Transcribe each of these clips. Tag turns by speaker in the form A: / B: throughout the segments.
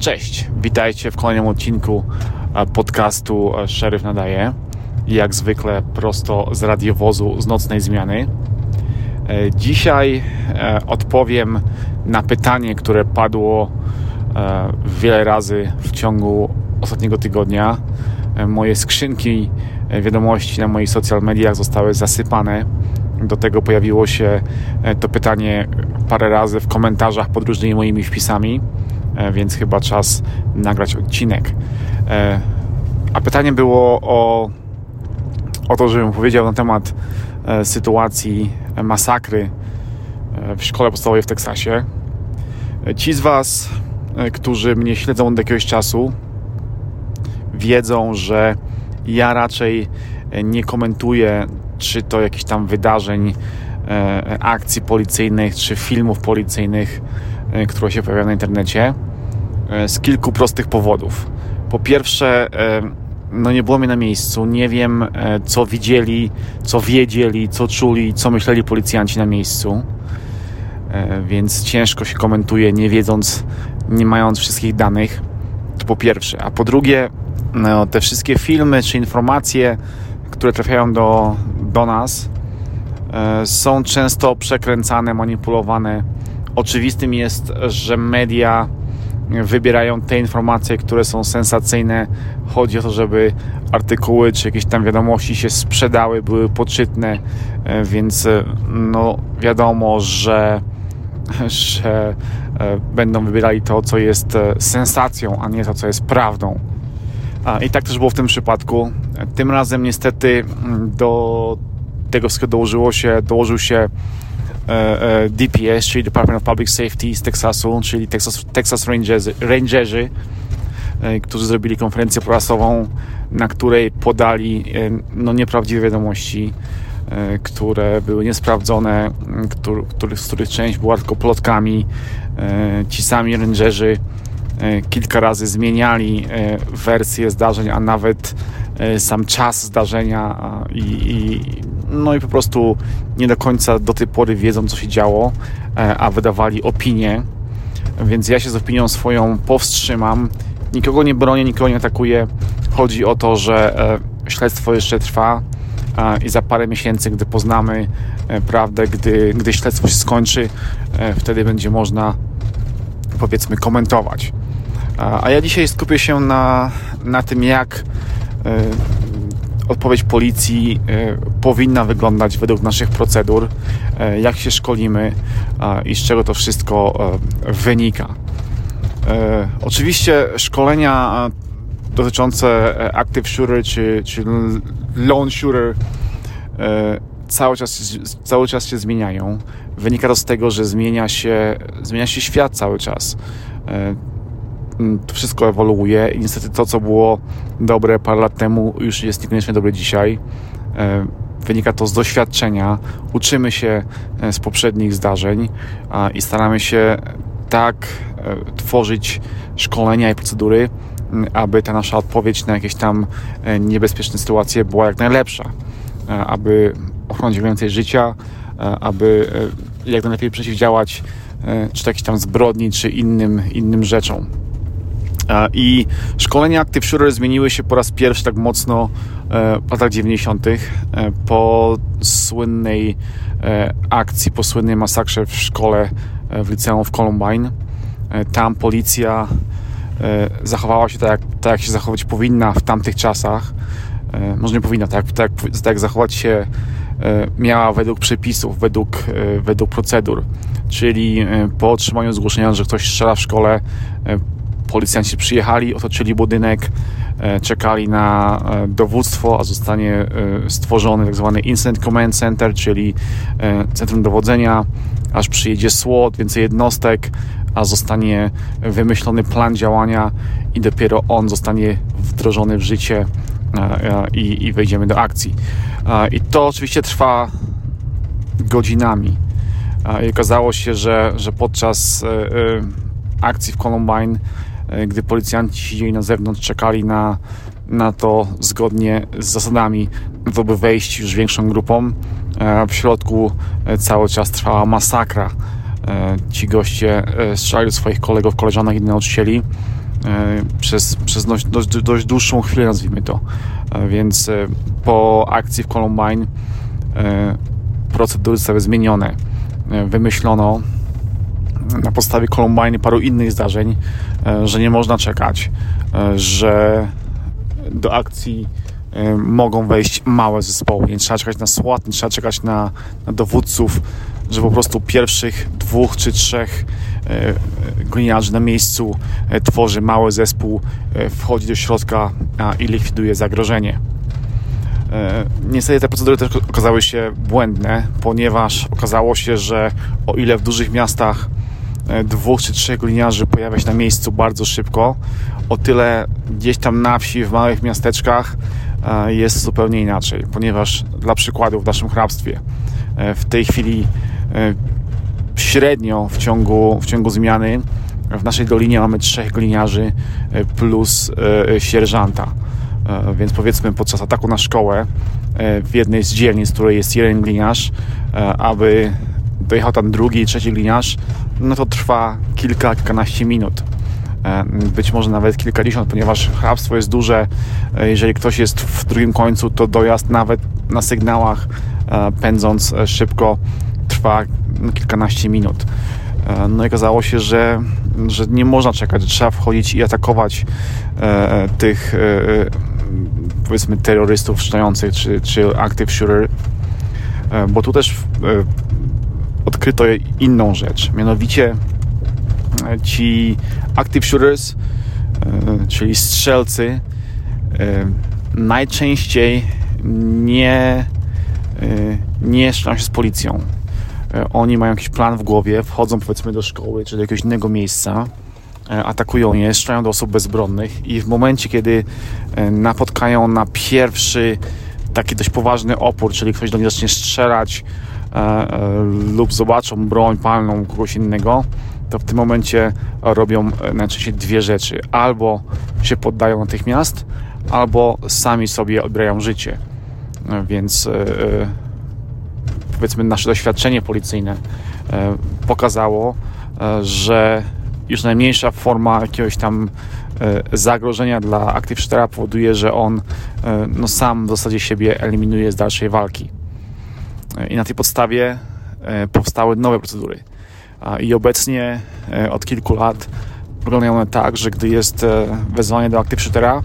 A: Cześć, witajcie w kolejnym odcinku podcastu Szeryf Nadaje. Jak zwykle prosto z radiowozu z nocnej zmiany. E, dzisiaj e, odpowiem na pytanie, które padło e, wiele razy w ciągu ostatniego tygodnia. Moje skrzynki wiadomości na moich social mediach zostały zasypane. Do tego pojawiło się to pytanie parę razy w komentarzach pod różnymi moimi wpisami E, więc chyba czas nagrać odcinek. E, a pytanie było o, o to, żebym powiedział na temat e, sytuacji masakry w szkole podstawowej w Teksasie. Ci z Was, którzy mnie śledzą od jakiegoś czasu, wiedzą, że ja raczej nie komentuję, czy to jakichś tam wydarzeń, akcji policyjnych, czy filmów policyjnych, które się pojawiają na internecie. E, z kilku prostych powodów. Po pierwsze, e, no nie było mnie na miejscu, nie wiem e, co widzieli, co wiedzieli, co czuli, co myśleli policjanci na miejscu, więc ciężko się komentuje, nie wiedząc, nie mając wszystkich danych. To po pierwsze. A po drugie, no, te wszystkie filmy czy informacje, które trafiają do, do nas, są często przekręcane, manipulowane. Oczywistym jest, że media wybierają te informacje, które są sensacyjne. Chodzi o to, żeby artykuły czy jakieś tam wiadomości się sprzedały, były poczytne, e, więc e, no wiadomo, że, że e, będą wybierali to, co jest sensacją, a nie to, co jest prawdą. I tak też było w tym przypadku. Tym razem niestety do tego wszystkiego dołożyło się, dołożył się DPS, czyli Department of Public Safety z Teksasu, czyli Texas, Texas Rangerzy, e, którzy zrobili konferencję prasową, na której podali no, nieprawdziwe wiadomości, które były niesprawdzone, który, z których część była tylko plotkami. Ci sami rangerzy kilka razy zmieniali wersję zdarzeń, a nawet sam czas zdarzenia i, i no i po prostu nie do końca do tej pory wiedzą, co się działo, e, a wydawali opinie. Więc ja się z opinią swoją powstrzymam. Nikogo nie bronię, nikogo nie atakuję. Chodzi o to, że e, śledztwo jeszcze trwa i za parę miesięcy, gdy poznamy e, prawdę, gdy, gdy śledztwo się skończy, wtedy będzie można powiedzmy komentować. A ja dzisiaj skupię się na, na tym, jak odpowiedź policji e, powinna wyglądać według naszych procedur, e, jak się szkolimy i z czego to wszystko e, wynika. Oczywiście szkolenia dotyczące active shooter czy, czy lone shooter cały czas, cały czas się zmieniają. Wynika to z tego, że zmienia się, zmienia się świat cały czas. Mm, to wszystko ewoluuje i niestety to, co było dobre parę lat temu, już jest niekoniecznie dobre dzisiaj. E, wynika to z doświadczenia, uczymy się e, z poprzednich zdarzeń i staramy się tak e, tworzyć szkolenia i procedury, aby ta nasza odpowiedź na jakieś tam niebezpieczne sytuacje była jak najlepsza, aby ochronić więcej życia, aby jak najlepiej przeciwdziałać czy to jakiejś tam zbrodni, czy innym, innym rzeczom. I szkolenia Active Shooter zmieniły się po raz pierwszy tak mocno e, w latach 90. E, po słynnej e, akcji, po słynnej masakrze w szkole w liceum w Columbine. Tam policja zachowała się tak, tak, jak się zachować powinna w tamtych czasach. Może nie powinna, tak, tak, tak zachować się miała według przepisów, według, według procedur. Czyli po otrzymaniu zgłoszenia, że ktoś strzela w szkole, Policjanci przyjechali, otoczyli budynek, e, czekali na e, dowództwo, a zostanie e, stworzony tak zwany Incident Command Center, czyli centrum dowodzenia, aż przyjedzie SWAT, więcej jednostek, a zostanie wymyślony plan działania i dopiero on zostanie wdrożony w życie i, i wejdziemy do akcji. I to oczywiście trwa godzinami. I okazało się, że, że podczas akcji w Columbine gdy policjanci siedzieli na zewnątrz, czekali na, na to zgodnie z zasadami, to by wejść już większą grupą. E, w środku e, cały czas trwała masakra. Ci goście strzelali swoich kolegów, koleżanek i nauczycieli. przez, przez dość, dość, dość dłuższą chwilę, nazwijmy to. Więc po akcji w Columbine procedury zostały zmienione. Wymyślono na podstawie Columbine i paru innych zdarzeń, że nie można czekać, że do akcji mogą wejść małe zespoły. Nie trzeba czekać na SWAT, nie trzeba czekać na, na dowódców, że po prostu pierwszych dwóch czy trzech e, gliniarzy na miejscu e, tworzy mały zespół, e, wchodzi do środka i likwiduje zagrożenie. Niestety te procedury też okazały się błędne, ponieważ okazało się, że o ile w dużych miastach dwóch czy trzech gliniarzy pojawia się na miejscu bardzo szybko, o tyle gdzieś tam na wsi, w małych miasteczkach jest zupełnie inaczej, ponieważ dla przykładu w naszym hrabstwie w tej chwili E, średnio w ciągu, w ciągu zmiany w naszej dolinie mamy trzech gliniarzy e, plus e, sierżanta. Więc powiedzmy podczas ataku na szkołę w jednej z dzielnic, w której jest jeden gliniarz, aby dojechał tam drugi trzeci gliniarz, no to trwa kilka, kilkanaście minut. Być może nawet kilkadziesiąt, ponieważ hrabstwo jest duże. Jeżeli ktoś jest w drugim końcu, to dojazd nawet na sygnałach pędząc szybko trwa kilkanaście minut. E, no i okazało się, że, że nie można czekać, że trzeba wchodzić i atakować e, tych e, powiedzmy terrorystów szczających czy, czy active shooter, bo tu też odkryto inną rzecz, mianowicie ci active shooters, czyli strzelcy, najczęściej nie, nie strzelają się z policją. E, oni mają jakiś plan w głowie, wchodzą powiedzmy do szkoły czy do jakiegoś innego miejsca, e, atakują je, strzelają do osób bezbronnych i w momencie, kiedy e, napotkają na pierwszy taki dość poważny opór, czyli ktoś do nich zacznie strzelać lub zobaczą broń palną kogoś innego, to w tym momencie robią najczęściej dwie rzeczy. Albo się poddają natychmiast, albo sami sobie odbierają życie. Więc powiedzmy nasze doświadczenie policyjne e, pokazało, e, że już najmniejsza forma jakiegoś tam e, zagrożenia dla Shootera powoduje, że on no, sam w zasadzie siebie eliminuje z dalszej walki. I na tej podstawie powstały nowe procedury. I obecnie od kilku lat wyglądają one tak, że gdy jest wezwanie do Active Shootera,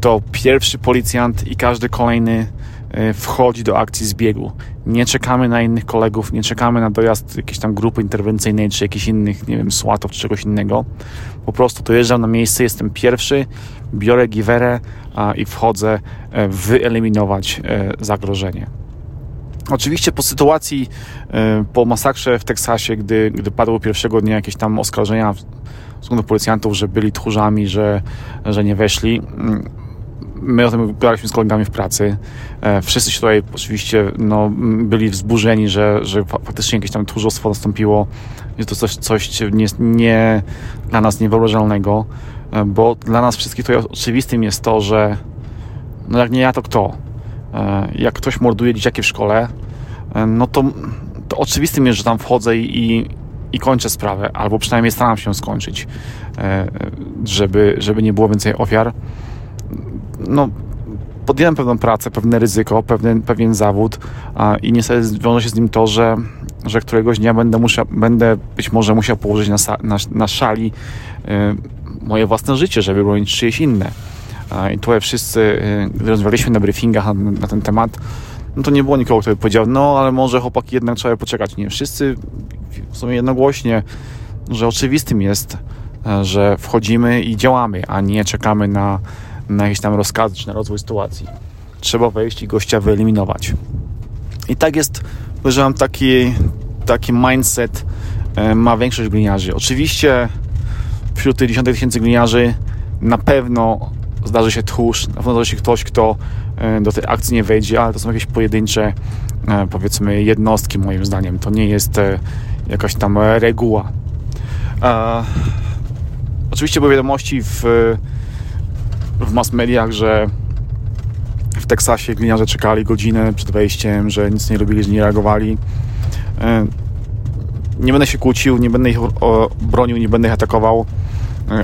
A: to pierwszy policjant i każdy kolejny E, wchodzi do akcji zbiegu. Nie czekamy na innych kolegów, nie czekamy na dojazd jakiejś tam grupy interwencyjnej, czy jakichś innych, nie wiem, słatów, czy czegoś innego. Po prostu dojeżdżam na miejsce, jestem pierwszy, biorę giwerę i wchodzę e, wyeliminować e, zagrożenie. Oczywiście po sytuacji, po masakrze w Teksasie, gdy, gdy padło pierwszego dnia jakieś tam oskarżenia w stosunku do policjantów, że byli tchórzami, że, że nie weszli, mm, my o tym gadaliśmy z kolegami w pracy. E, wszyscy się tutaj oczywiście no, byli wzburzeni, że, że faktycznie jakieś tam tchórzostwo nastąpiło. Jest to coś, coś nie, nie dla nas niewyobrażalnego, e, bo dla nas wszystkich to oczywistym jest to, że no jak nie ja, to kto? E, jak ktoś morduje dzieciaki w szkole, no to, to oczywistym jest, że tam wchodzę i, i kończę sprawę, albo przynajmniej staram się skończyć, żeby, żeby nie było więcej ofiar no, podjąłem pewną pracę, pewne ryzyko, pewien, pewien zawód i niestety wiąże się z nim to, że, że któregoś dnia będę, musia, będę być może musiał położyć na, na, na szali moje własne życie, żeby bronić czyjeś inne. I tutaj wszyscy, y, gdy rozmawialiśmy na briefingach na, na, ten temat, no to nie było nikogo, kto by powiedział, no ale może chłopaki jednak trzeba poczekać. Nie, wszyscy w sumie jednogłośnie, że oczywistym jest, e, że wchodzimy i działamy, a nie czekamy na na jakieś tam rozkazy czy na rozwój sytuacji. Trzeba wejść i gościa wyeliminować. I tak jest, że mam taki, taki mindset e, ma większość gliniarzy. Oczywiście wśród tych 10 tysięcy gliniarzy na pewno zdarzy się tchórz, na pewno zdarzy się ktoś, kto e, do tej akcji nie wejdzie, ale to są jakieś pojedyncze e, powiedzmy jednostki moim zdaniem. To nie jest jakaś tam reguła. Oczywiście były wiadomości w w mass mediach, że w Teksasie gliniarze czekali godzinę przed wejściem, że nic nie robili, że nie reagowali. E, nie będę się kłócił, nie będę ich bronił, nie będę ich atakował.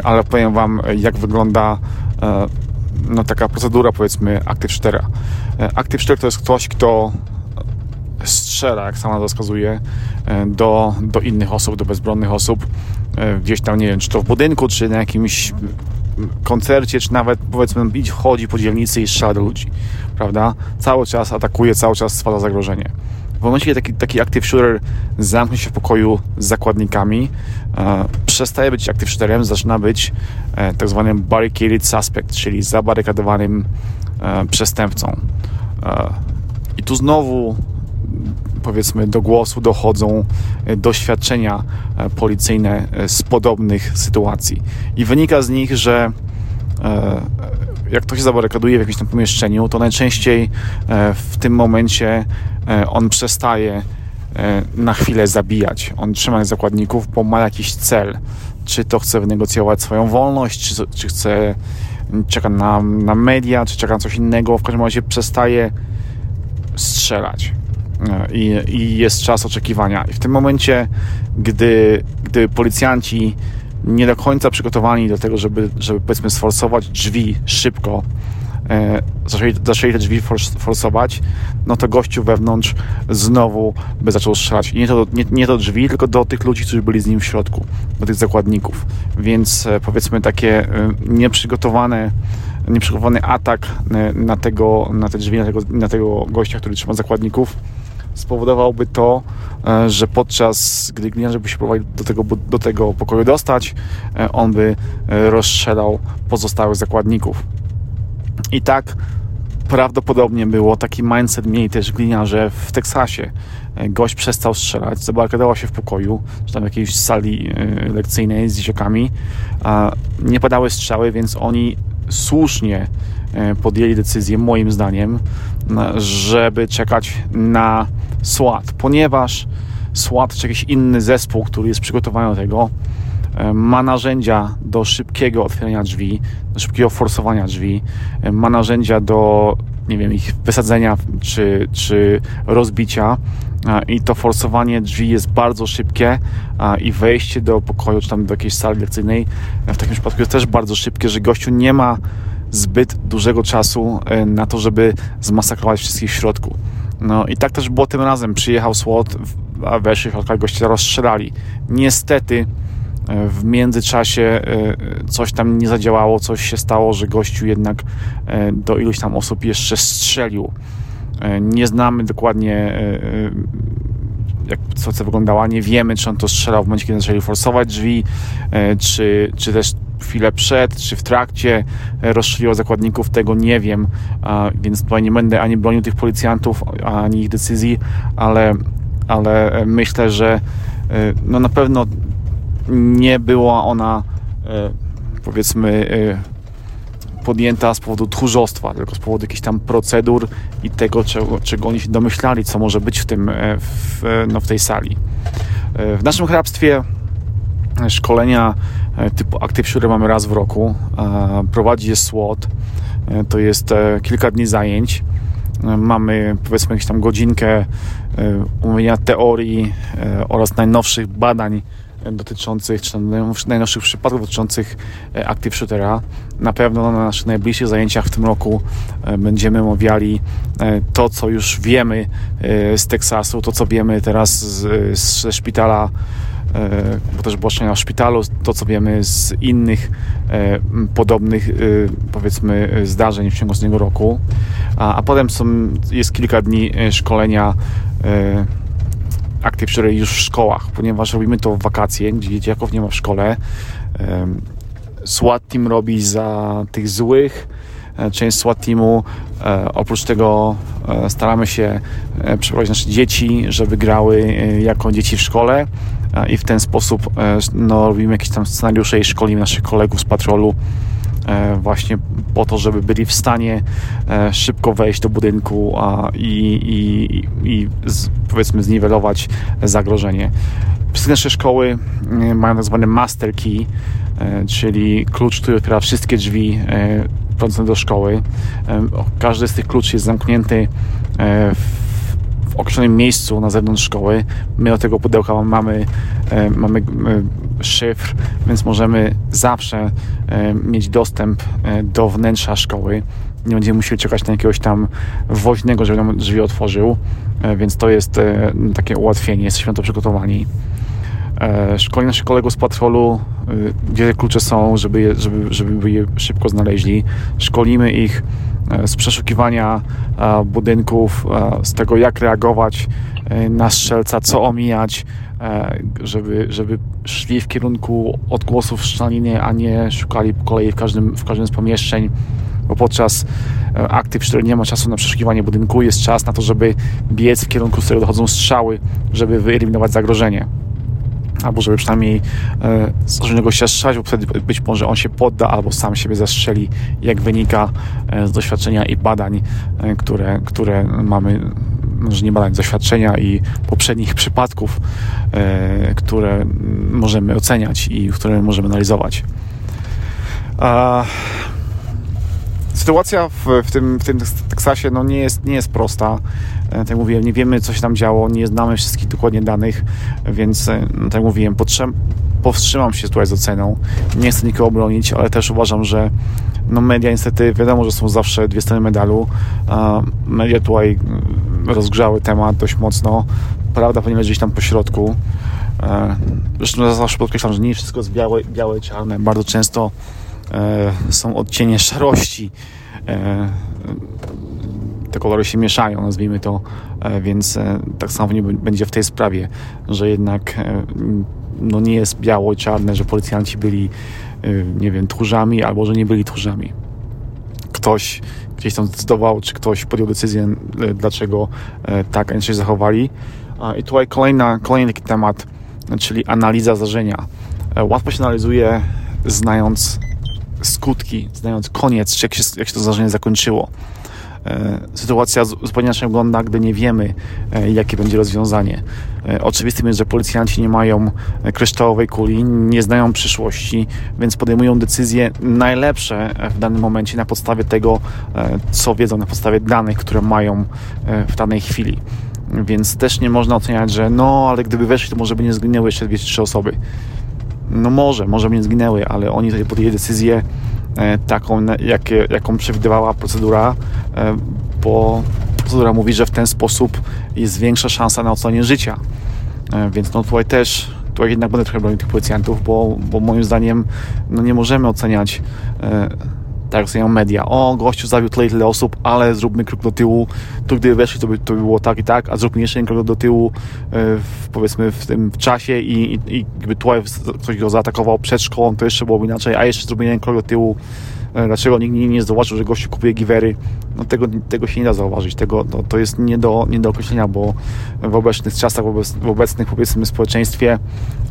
A: ale powiem Wam, jak wygląda no, taka procedura, powiedzmy, Active Shootera. Active Shooter to jest ktoś, kto strzela, jak sama wskazuje, do, do innych osób, do bezbronnych osób, gdzieś tam, nie wiem, czy to w budynku, czy na jakimś koncercie, czy nawet powiedzmy wchodzi po dzielnicy i strzela do ludzi, prawda? Cały czas atakuje, cały czas stwarza zagrożenie. W momencie, taki, taki active shooter zamknie się w pokoju z zakładnikami, e, przestaje być active shooterem, zaczyna być e, tak zwanym barricaded suspect, czyli zabarykadowanym e, przestępcą. E, I tu znowu powiedzmy do głosu dochodzą e, doświadczenia e, policyjne z podobnych sytuacji. I wynika z nich, że jak ktoś się zabarykaduje w jakimś tam pomieszczeniu, to najczęściej w tym momencie on przestaje na chwilę zabijać. On trzyma zakładników, bo ma jakiś cel. Czy to chce wynegocjować swoją wolność, czy, czy chce czeka na, na media, czy czeka na coś innego. W każdym razie przestaje strzelać i, i jest czas oczekiwania. I w tym momencie, gdy, gdy policjanci nie do końca przygotowani do tego, żeby, żeby powiedzmy sforsować drzwi szybko, e, zaczęli, zaczęli te drzwi forsować, no to gościu wewnątrz znowu by zaczął strzelać. I nie to, nie, nie do drzwi, tylko do tych ludzi, którzy byli z nim w środku, do tych zakładników. Więc e, powiedzmy takie e, nieprzygotowane nieprzygotowany atak e, na, tego, na te drzwi, na tego, na tego gościa, który trzyma zakładników, spowodowałby to, e, że podczas gdy gliniarze by się próbowali do tego, do tego pokoju dostać, e, on by e, rozstrzelał pozostałych zakładników. I tak prawdopodobnie było taki mindset mieli też gliniarze w Teksasie. Gość przestał strzelać, zabarykadowała się w pokoju, czy tam w jakiejś sali lekcyjnej z dzieciakami. Nie padały strzały, więc oni słusznie podjęli decyzję, moim zdaniem, żeby czekać na SWAT, ponieważ SWAT czy jakiś inny zespół, który jest przygotowany do tego, e, ma narzędzia do szybkiego otwierania drzwi, do szybkiego forsowania drzwi, e, ma narzędzia do, nie wiem, ich wysadzenia czy, czy rozbicia e, i to forsowanie drzwi jest bardzo szybkie i wejście do pokoju, czy tam do jakiejś sali lekcyjnej w takim przypadku jest też bardzo szybkie, że gościu nie ma zbyt dużego czasu na to, żeby zmasakrować wszystkich w środku. No i tak też było tym razem. Przyjechał SWAT, a weszli w środka goście rozstrzelali. Niestety e, w międzyczasie e, coś tam nie zadziałało, coś się stało, że gościu jednak e, do iluś tam osób jeszcze strzelił. Nie znamy dokładnie jak sytuacja wyglądała, nie wiemy, czy on to strzelał w momencie, kiedy zaczęli forsować drzwi, czy, czy też chwilę przed, czy w trakcie e, rozstrzeliło zakładników, tego nie wiem, więc tutaj nie będę ani bronił tych policjantów, ani ich decyzji, ale, ale e, myślę, że e, no na pewno nie była ona powiedzmy podjęta z powodu tchórzostwa, tylko z powodu jakichś tam procedur i tego, czego, czego oni się domyślali, co może być w, tym, w, no, w tej sali. W naszym hrabstwie szkolenia e, typu Active Shooter mamy raz w roku. E, prowadzi je SWAT. E, to jest kilka dni zajęć. Mamy powiedzmy jakąś tam godzinkę omówienia teorii oraz najnowszych badań dotyczących, czy najnowszych przypadków dotyczących Active Shootera. Na pewno na naszych najbliższych zajęciach w tym roku będziemy omawiali to, co już wiemy z Teksasu, to, co wiemy teraz ze szpitala E, bo też było w szpitalu, to co wiemy z innych e, podobnych e, powiedzmy zdarzeń w ciągu ostatniego roku, a, a potem są, jest kilka dni szkolenia Active Shooter już w szkołach, ponieważ robimy to w wakacje, gdzie dzieciaków nie ma w szkole. SWAT team robi za tych złych, część SWAT teamu. Oprócz tego staramy się przeprowadzić nasze dzieci, żeby grały jako dzieci w szkole i w ten sposób e, no, robimy jakieś tam scenariusze i szkolimy naszych kolegów z patrolu e, właśnie po to, żeby byli w stanie e, szybko wejść do budynku i, i, i z, powiedzmy zniwelować zagrożenie. Wszystkie nasze szkoły mają tak zwany master key, czyli klucz, który otwiera wszystkie drzwi prowadzące do szkoły. Każdy z tych kluczy jest zamknięty w w określonym miejscu na zewnątrz szkoły. My od tego pudełka mamy, mamy szyfr, więc możemy zawsze mieć dostęp do wnętrza szkoły. Nie będziemy musieli czekać na jakiegoś tam woźnego, żeby nam drzwi otworzył, więc to jest takie ułatwienie. Jesteśmy na to przygotowani. E, szkolenie naszych kolegów z patrolu, e, gdzie klucze są, żeby je, żeby, żeby je szybko znaleźli. Szkolimy ich e, z przeszukiwania budynków, z tego jak reagować na strzelca, co omijać, żeby, żeby szli w kierunku odgłosów strzelania, a nie szukali po kolei w każdym, w każdym z pomieszczeń, bo podczas akty, których nie ma czasu na przeszukiwanie budynku, jest czas na to, żeby biec w kierunku, z którego dochodzą strzały, żeby wyeliminować zagrożenie albo żeby przynajmniej e, zacząć go się strzelać, bo wtedy być może on się podda albo sam siebie zastrzeli, jak wynika e, z doświadczenia i badań, e, które, które mamy, może nie badań, doświadczenia i poprzednich przypadków, e, które możemy oceniać i które możemy analizować. Sytuacja w, w, tym, w tym Teksasie no, nie, jest, nie jest prosta. E, tak jak mówiłem, nie wiemy, co się tam działo, nie znamy wszystkich dokładnie danych, więc, e, no, tak jak mówiłem, powstrzymam się tutaj z oceną. Nie chcę nikogo bronić, ale też uważam, że no, media niestety, wiadomo, że są zawsze dwie strony medalu. Media tutaj mm, rozgrzały temat dość mocno. Prawda powinna gdzieś tam po środku. E, zresztą zawsze podkreślam, że nie wszystko jest białe, białe czarne. Bardzo często są odcienie szarości te kolory się mieszają, nazwijmy to, e, więc e, tak samo nie będzie w tej sprawie, że jednak e, no nie jest biało i czarne, że policjanci byli, nie wiem, tchórzami albo że nie byli tchórzami. Ktoś gdzieś tam zdecydował, czy ktoś podjął decyzję, dlaczego tak, a inaczej zachowali. I tutaj kolejna, kolejny taki temat, czyli analiza zdarzenia. Łatwo się analizuje, znając skutki, znając koniec, jak się, jak się to zdarzenie zakończyło. E, sytuacja zupełnie inaczej wygląda, gdy nie wiemy, e, jakie będzie rozwiązanie. E, oczywistym jest, że policjanci nie mają kryształowej kuli, nie znają przyszłości, więc podejmują decyzje najlepsze w danym momencie na podstawie tego, co wiedzą, na podstawie danych, które mają w danej chwili. Więc też nie można oceniać, że no, ale gdyby weszli, to może by nie zginęły jeszcze dwie czy trzy osoby. No może, może by nie zginęły, ale oni tutaj podjęli decyzję E, taką, jaką przewidywała procedura, e, bo procedura mówi, że w ten sposób jest większa szansa na ocalenie życia. E, więc no tutaj też, tutaj jednak będę trochę bronił tych policjantów, bo, bo moim zdaniem no nie możemy oceniać tak oceniają media. O, gościu zabił tyle tyle osób, ale zróbmy krok do tyłu. Tu gdyby weszli, to by, to by było tak i tak, a zróbmy jeszcze jeden krok do tyłu w, powiedzmy w tym czasie i, i, i gdyby tutaj ktoś go zaatakował przed szkołą, to jeszcze byłoby inaczej, a jeszcze zróbmy jeden krok do tyłu E, dlaczego nikt nie zauważył, że gościu kupuje giwery. No tego, tego się nie da zauważyć. Tego, to, to jest nie do, nie do określenia, bo w obecnych czasach, w obecnych powiedzmy społeczeństwie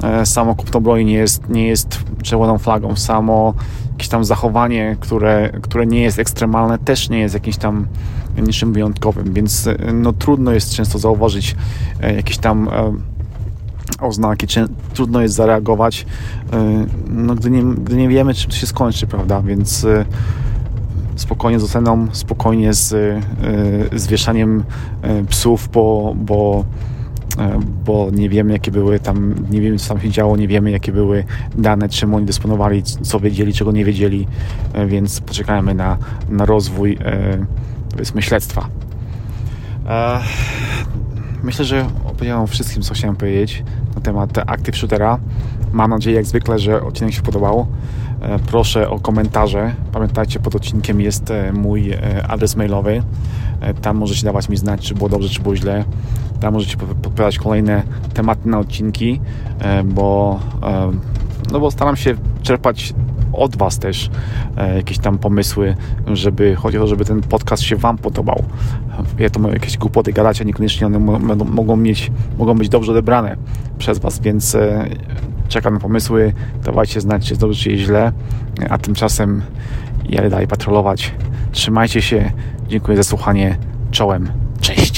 A: e, samo kupno broni nie jest, nie jest czerwoną flagą. Samo jakieś tam zachowanie, które, które nie jest ekstremalne, też nie jest jakimś tam niczym wyjątkowym, więc e, no, trudno jest często zauważyć jakieś tam oznaki, czy trudno jest zareagować, e, no, gdy, nie, gdy nie wiemy, czym to się skończy, prawda? Więc e, spokojnie z oceną, spokojnie z, e, z wieszaniem psów, bo, bo, bo nie wiemy, jakie były tam, nie wiemy, co tam się działo, nie wiemy, jakie były dane, czym oni dysponowali, co wiedzieli, czego nie wiedzieli, więc poczekajmy na, na rozwój, powiedzmy, śledztwa. Myślę, że opowiedziałem wszystkim, co chciałem powiedzieć na temat Active Shootera. Mam nadzieję, jak zwykle, że odcinek się podobał. E, proszę o komentarze. Pamiętajcie, pod odcinkiem jest e, mój e, adres mailowy. Tam możecie dawać mi znać, czy było dobrze, czy było źle. Tam możecie podpowiadać kolejne tematy na odcinki, bo, no bo staram się czerpać od Was też e, jakieś tam pomysły, żeby chodzi o to, żeby ten podcast się Wam podobał. Ja to jakieś głupoty gadać, a niekoniecznie one mogą mieć, mogą być dobrze odebrane przez Was, więc e, czekam na pomysły, dawajcie znać, czy dobrze, czy źle, a tymczasem jadę dalej patrolować. Trzymajcie się, dziękuję za słuchanie, czołem, cześć!